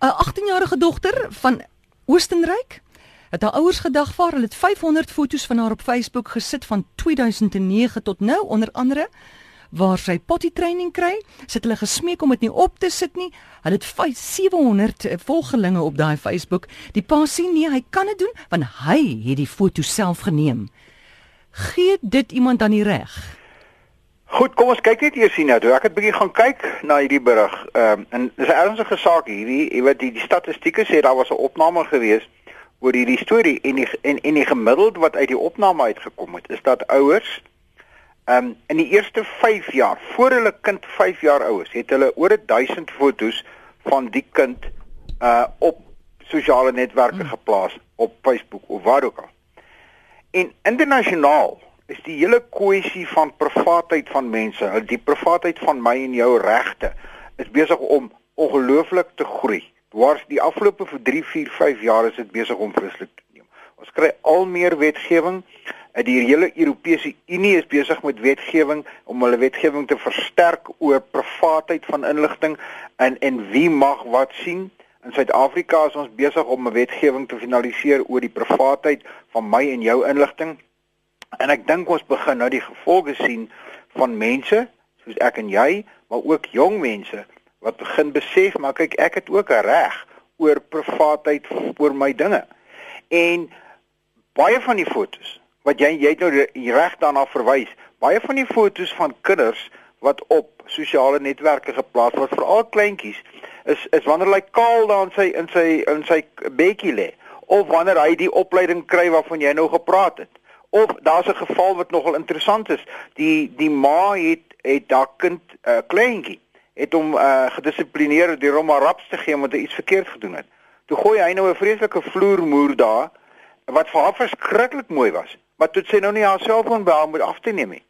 'n 18-jarige dogter van Oostenryk het haar ouers gedagvaar. Hulle het 500 foto's van haar op Facebook gesit van 2009 tot nou, onder andere waar sy potty training kry. Sit hulle gesmeek om dit nie op te sit nie. Hulle het 700 eh, volgelinge op daai Facebook. Die pa sê nee, hy kan dit doen want hy het die foto self geneem. Gee dit iemand dan die reg? Goed, kom ons kyk net eers hier nou. Ek het bietjie gaan kyk na hierdie berig. Ehm um, en dis 'n ernstige saak hierdie. Jy weet die, die statistieke sê daar was 'n opname gewees oor hierdie storie en die en en die gemiddeld wat uit die opname uitgekom het is dat ouers ehm um, in die eerste 5 jaar voor hulle kind 5 jaar oud is, het hulle oor 1000 fotos van die kind uh op sosiale netwerke mm. geplaas op Facebook of waar ook al. En internasionaal is die hele kwessie van privaatheid van mense, die privaatheid van my en jou regte is besig om ongelooflik te groei. Dwars die afgelope vir 3, 4, 5 jaar is dit besig om vreeslik te neem. Ons kry al meer wetgewing. Die hele Europese Unie is besig met wetgewing om hulle wetgewing te versterk oor privaatheid van inligting en en wie mag wat sien. In Suid-Afrika is ons besig om 'n wetgewing te finaliseer oor die privaatheid van my en jou inligting. En ek dink ons begin nou die gevolge sien van mense soos ek en jy, maar ook jong mense wat begin besef maar kyk ek het ook 'n reg oor privaatheid oor my dinge. En baie van die fotos wat jy jy het nou reg daarna verwys, baie van die fotos van kinders wat op sosiale netwerke geplaas word, veral kleintjies, is is wanneer hy kaal daar in sy in sy in sy bedjie lê of wanneer hy die opleiding kry waarvan jy nou gepraat het. Of daar's 'n geval wat nogal interessant is. Die die ma het het daar kind 'n uh, kleintjie het hom uh, gedissiplineer deur hom maar raps te gee omdat hy iets verkeerd gedoen het. Toe gooi hy nou 'n vreeslike vloermoer daar wat vir haar verskriklik mooi was. Maar toe sê nou nie haar selfoon by haar moet af te neem nie.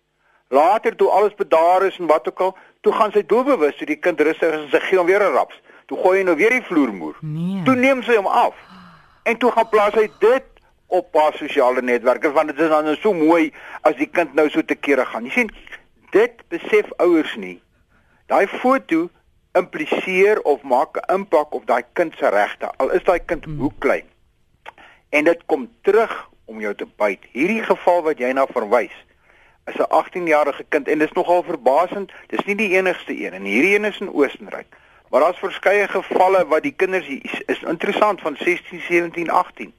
Later toe alles bedaar is en wat ook al, toe gaan sy doelbewus toe die kind rustig is en sy gee hom weer 'n raps. Toe gooi hy nou weer die vloermoer. Nee. Toe neem sy hom af. En toe gaan plaas hy dit op haar sosiale netwerke want dit is dan nou so mooi as die kind nou so te kere gaan. Jy sien, dit besef ouers nie. Daai foto impliseer of maak 'n impak op daai kind se regte al is daai kind hoe klein. En dit kom terug om jou te byt. Hierdie geval wat jy na verwys is 'n 18-jarige kind en dit is nogal verbasend. Dis nie die enigste een en hierdie een is in Oostenryk. Maar daar's verskeie gevalle wat die kinders is, is interessant van 16, 17, 18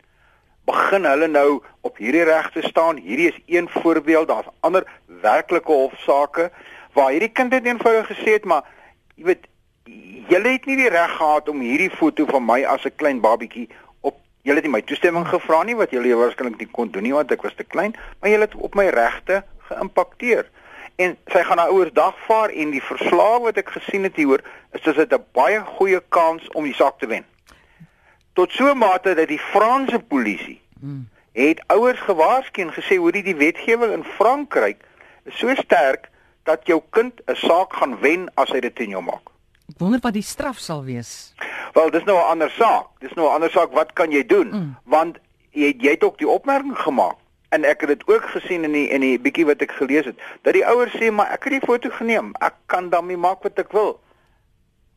begin hulle nou op hierdie reg te staan. Hierdie is een voorbeeld. Daar's ander werklike hofsaake waar hierdie kind dit eenvoudig gesê het, maar jy weet, julle het nie die reg gehad om hierdie foto van my as 'n klein babietjie op julle het nie my toestemming gevra nie wat julle waarskynlik nie kon doen nie want ek was te klein, maar julle het op my regte geïmpakteer. En sy gaan haar ouers dagvaar en die verslag wat ek gesien het hieroor is dit 'n baie goeie kans om die saak te wen tot so mate dat die Franse polisie hmm. het ouers gewaarsku en gesê hoor die wetgewing in Frankryk is so sterk dat jou kind 'n saak gaan wen as hy dit teen jou maak. Ek wonder wat die straf sal wees. Wel, dis nou 'n ander saak. Dis nou 'n ander saak wat kan jy doen? Hmm. Want jy jy het ook die opmerking gemaak en ek het dit ook gesien in die in die bietjie wat ek gelees het dat die ouers sê maar ek het die foto geneem. Ek kan daarmee maak wat ek wil.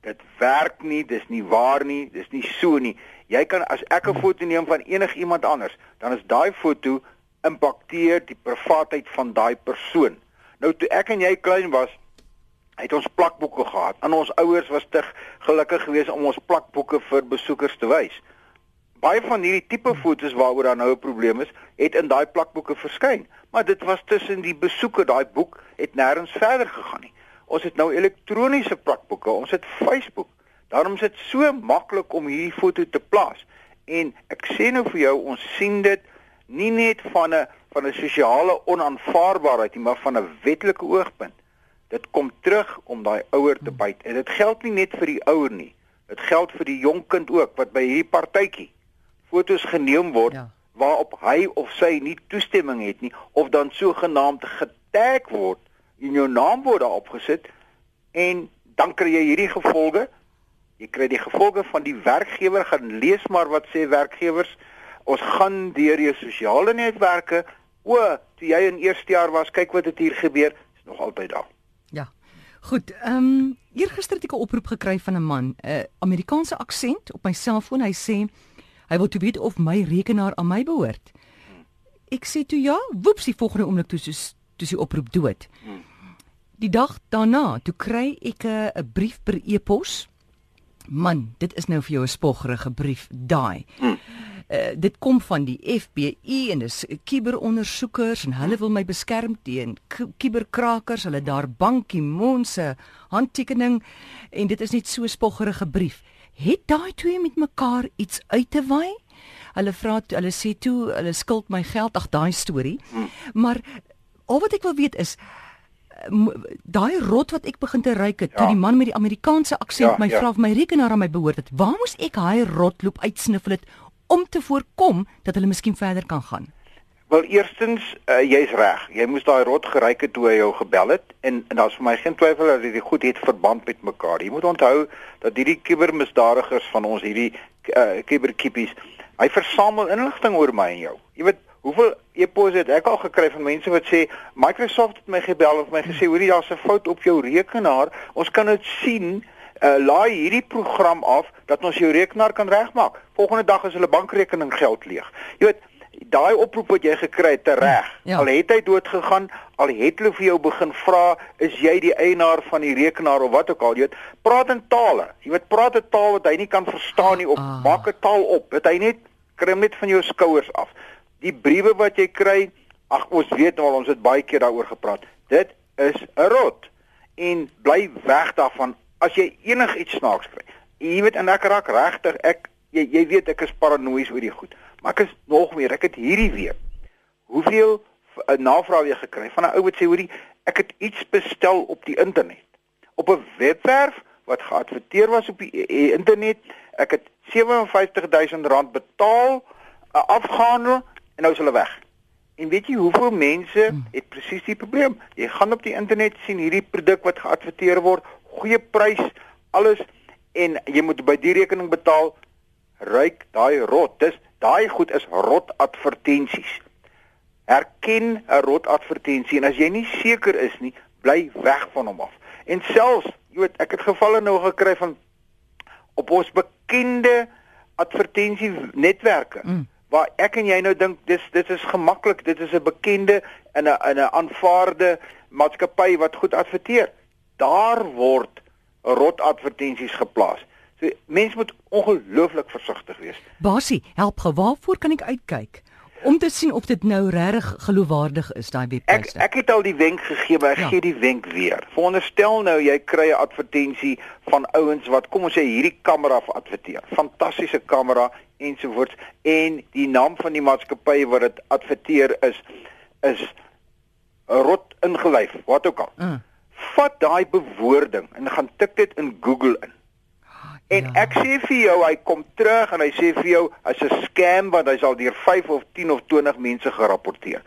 Dit werk nie, dis nie waar nie, dis nie so nie. Jy kan as ek 'n foto neem van enigiemand anders, dan is daai foto impakteer die privaatheid van daai persoon. Nou toe ek en jy klein was, het ons plakboeke gehad. En ons ouers was te gelukkig geweest om ons plakboeke vir besoekers te wys. Baie van hierdie tipe fotos waaroor daar nou 'n probleem is, het in daai plakboeke verskyn, maar dit was tussen die besoeker, daai boek het nêrens verder gegaan nie. Ons het nou elektroniese plakboeke, ons het Facebook. Daarom is dit so maklik om hierdie foto te plaas. En ek sê nou vir jou, ons sien dit nie net van 'n van 'n sosiale onaanvaarbaarheid nie, maar van 'n wetlike oogpunt. Dit kom terug om daai ouer te byt. En dit geld nie net vir die ouer nie. Dit geld vir die jong kind ook wat by hierdie partytjie fotos geneem word ja. waarop hy of sy nie toestemming het nie of dan sogenaamd getag word en jou naam word daarop gesit en dan kry jy hierdie gevolge. Jy kry die gevolge van die werkgewer gaan lees maar wat sê werkgewers. Ons gaan deur jou sosiale netwerke. O, toe jy in eerste jaar was, kyk wat het hier gebeur. Is nog altyd daar. Ja. Goed, ehm um, eergister het ek 'n oproep gekry van 'n man, 'n uh, Amerikaanse aksent op my selfoon. Hy sê hy wil toe weet of my rekenaar aan my behoort. Ek sê toe ja, woeps, die volgende oomblik toe soos toe sy oproep dood. Die dag daarna, toe kry ek 'n 'n brief per e-pos. Man, dit is nou vir jou 'n spoggerige brief, daai. Hmm. Uh, dit kom van die FBI en dis kuberondersoekers en hulle wil my beskerm teen kuberkrakers. Hulle daar Bankie Moon se handtekening en dit is net so 'n spoggerige brief. Het daai twee met mekaar iets uit te waai? Hulle vra hulle sê toe hulle skuld my geld, ag daai storie. Hmm. Maar al wat ek wil weet is daai rot wat ek begin te ruik het ja. toe die man met die Amerikaanse aksent ja, my ja. vra of my rekenaar aan my behoort het. Waar moes ek daai rotloop uitsniffel het om te voorkom dat hulle miskien verder kan gaan? Wel eerstens, uh, jy's reg. Jy moes daai rot geruik het toe hy jou gebel het en, en daar's vir my geen twyfel dat dit goed het verband met mekaar. Jy moet onthou dat hierdie kubermisdadigers van ons hierdie uh, kuberkippies, hy versamel inligting oor my en jou. Jy weet Hoeveel e-posse het ek al gekry van mense wat sê Microsoft het my gebel of my gesê hoorie daar's 'n fout op jou rekenaar. Ons kan dit sien. Uh, laai hierdie program af dat ons jou rekenaar kan regmaak. Volgende dag is hulle bankrekening geld leeg. Jy weet, daai oproep wat jy gekry het te reg. Ja. Al het hy dood gegaan, al het hulle vir jou begin vra, is jy die eienaar van die rekenaar of wat ook al, jy weet, praat in tale. Jy weet, praat 'n taal wat hy nie kan verstaan nie of ah. maak 'n taal op. Dat hy net kry net van jou skouers af die briewe wat jy kry, ag ons weet nou al ons het baie keer daaroor gepraat. Dit is 'n rot en bly weg daarvan as jy enigiets snaaks kry. Jy weet en ek raak regtig ek jy jy weet ek is paranoïes oor die goed. Maar ek is nog meer, ek het hierdie week hoeveel 'n navraag weer gekry van 'n ou wat sê hoorie, ek het iets bestel op die internet. Op 'n webwerf wat geadverteer was op die internet. Ek het R57000 betaal, afgehandel en nou is hulle weg. En weet jy hoeveel mense hmm. het presies die probleem? Jy gaan op die internet sien hierdie produk wat geadverteer word, goeie prys, alles en jy moet by die rekening betaal. Ryk daai rot. Dis daai goed is rot advertensies. Herken 'n rot advertensie en as jy nie seker is nie, bly weg van hom af. En selfs, jy weet, ek het gevalle nou gekry van op ons bekende advertensie netwerke. Mm waar ek en jy nou dink dis dit is gemaklik, dit is 'n bekende en 'n 'n aanvaarde maatskappy wat goed adverteer. Daar word rot advertensies geplaas. So mense moet ongelooflik versigtig wees. Basie, help ge, waarvoor kan ek uitkyk? Om te sien of dit nou regtig geloofwaardig is daai webwerf. Ek ek het al die wenk gegee, maar ek ja. gee die wenk weer. Veronderstel nou jy kry 'n advertensie van ouens wat kom ons sê hierdie kamera adverteer. Fantastiese kamera ensovoorts en die naam van die maatskappy wat dit adverteer is is rot ingelyf, wat ook al. Mm. Vat daai bewoording en gaan tik dit in Google in. En ja. ek sê vir jou, hy kom terug en hy sê vir jou, hy's 'n scam want hy sal deur 5 of 10 of 20 mense gerapporteer.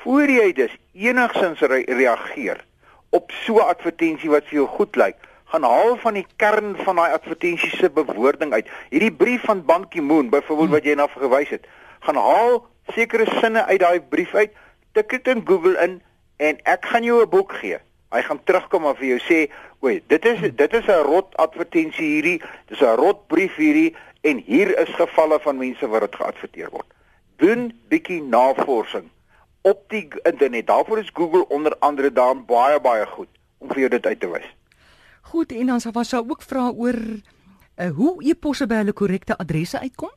Voor jy dus enigsins re reageer op so 'n advertensie wat vir jou goed lyk, gaan haal van die kern van daai advertensie se bewoording uit. Hierdie brief van Bankie Moon, byvoorbeeld wat jy na verwys het, gaan haal sekere sinne uit daai brief uit, tik dit in Google in en ek gaan jou 'n boek gee. Hy gaan terugkom en vir jou sê, "Oei, dit is dit is 'n rot advertensie hierdie, dis 'n rot brief hierdie en hier is gevalle van mense wat dit geadverteer word." Doen bietjie navorsing op die internet. Daarvoor is Google onder andere daar baie baie goed om vir jou dit uit te wys. Goed, en dan was daar ook vra oor uh, hoe e-posse by hulle korrekte adresse uitkom?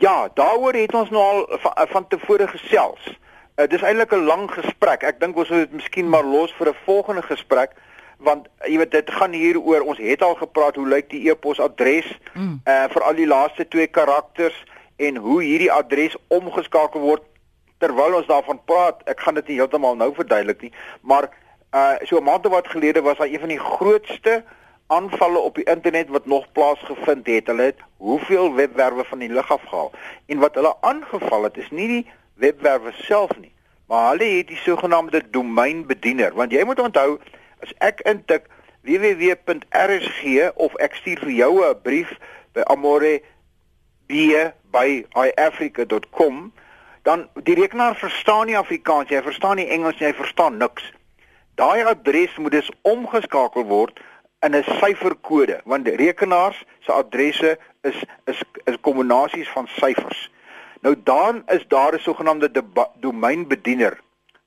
Ja, daaroor het ons nou al van, van tevore gesels. Uh, dis eintlik 'n lang gesprek. Ek dink ons moet dit miskien maar los vir 'n volgende gesprek want jy weet dit gaan hier oor ons het al gepraat hoe lyk die e-posadres mm. uh vir al die laaste twee karakters en hoe hierdie adres omgeskakel word terwyl ons daarvan praat. Ek gaan dit nie heeltemal nou verduidelik nie, maar uh so 'n maand of wat gelede was daar een van die grootste aanvalle op die internet wat nog plaasgevind het. Hulle het hoeveel webwerwe van die lug afgehaal en wat hulle aangeval het is nie die webwerwe self nie, maar hulle het die sogenaamde domeinbediener, want jy moet onthou as ek intik www.rsg of ek stuur vir jou 'n brief by amore by iafrica.com dan die rekenaar verstaan nie Afrikaans jy verstaan nie Engels jy verstaan niks daai adres moet dus omgeskakel word in 'n syferkode want rekenaars se adresse is is is kombinasies van syfers. Nou dan is daar 'n sogenaamde domeinbediener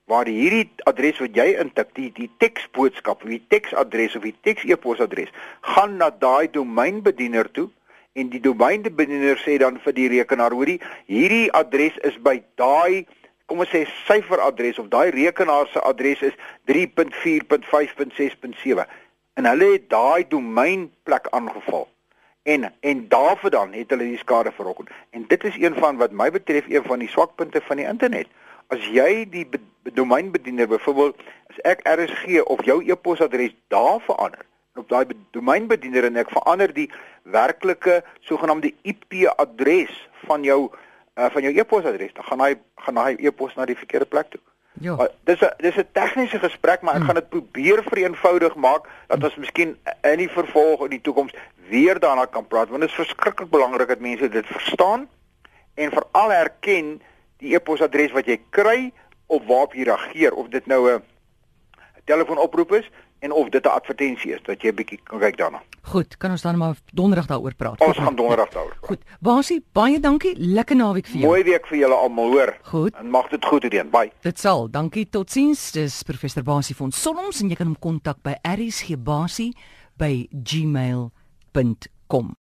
waar hierdie adres wat jy intik, die die teksboodskap, die teksadres of die teks e-posadres, gaan na daai domeinbediener toe en die domeinbediener sê dan vir die rekenaar, hoorie, hierdie adres is by daai kom ons sê syferadres of daai rekenaar se adres is 3.4.5.6.7 en hulle het daai domeinplek aangeval en en daarvoor het hulle die skade veroorsaak. En dit is een van wat my betref een van die swakpunte van die internet. As jy die be domeinbediener byvoorbeeld as ek RSG of jou e-posadres daar verander op daai domeinbediener en ek verander die werklike sogenaamde IP-adres van jou uh, van jou e-posadres, dan gaan hy gaan hy e-pos na die verkeerde plek toe. Ja. Uh, dis 'n dis 'n tegniese gesprek, maar ek hmm. gaan dit probeer vereenvoudig maak dat ons miskien in die vervolg in die toekoms weer daarna kan praat want dit is verskriklik belangrik dat mense dit verstaan en veral herken die e-posadres wat jy kry of waarop jy reageer of dit nou 'n telefoonoproep is en of dit 'n advertensie is dat jy 'n bietjie kan kyk daarna. Goed, kan ons dan maar donderdag daaroor praat. Ons gaan donderdag daaroor praat. Goed. Basie, baie dankie. Lekker naweek vir jou. Mooi week vir julle almal, hoor. Goed. En mag dit goed doen. Bye. Dit sal. Dankie. Totsiens. Dis professor Basie van Sonoms en jy kan hom kontak by rsgbasie by gmail.com punt kom.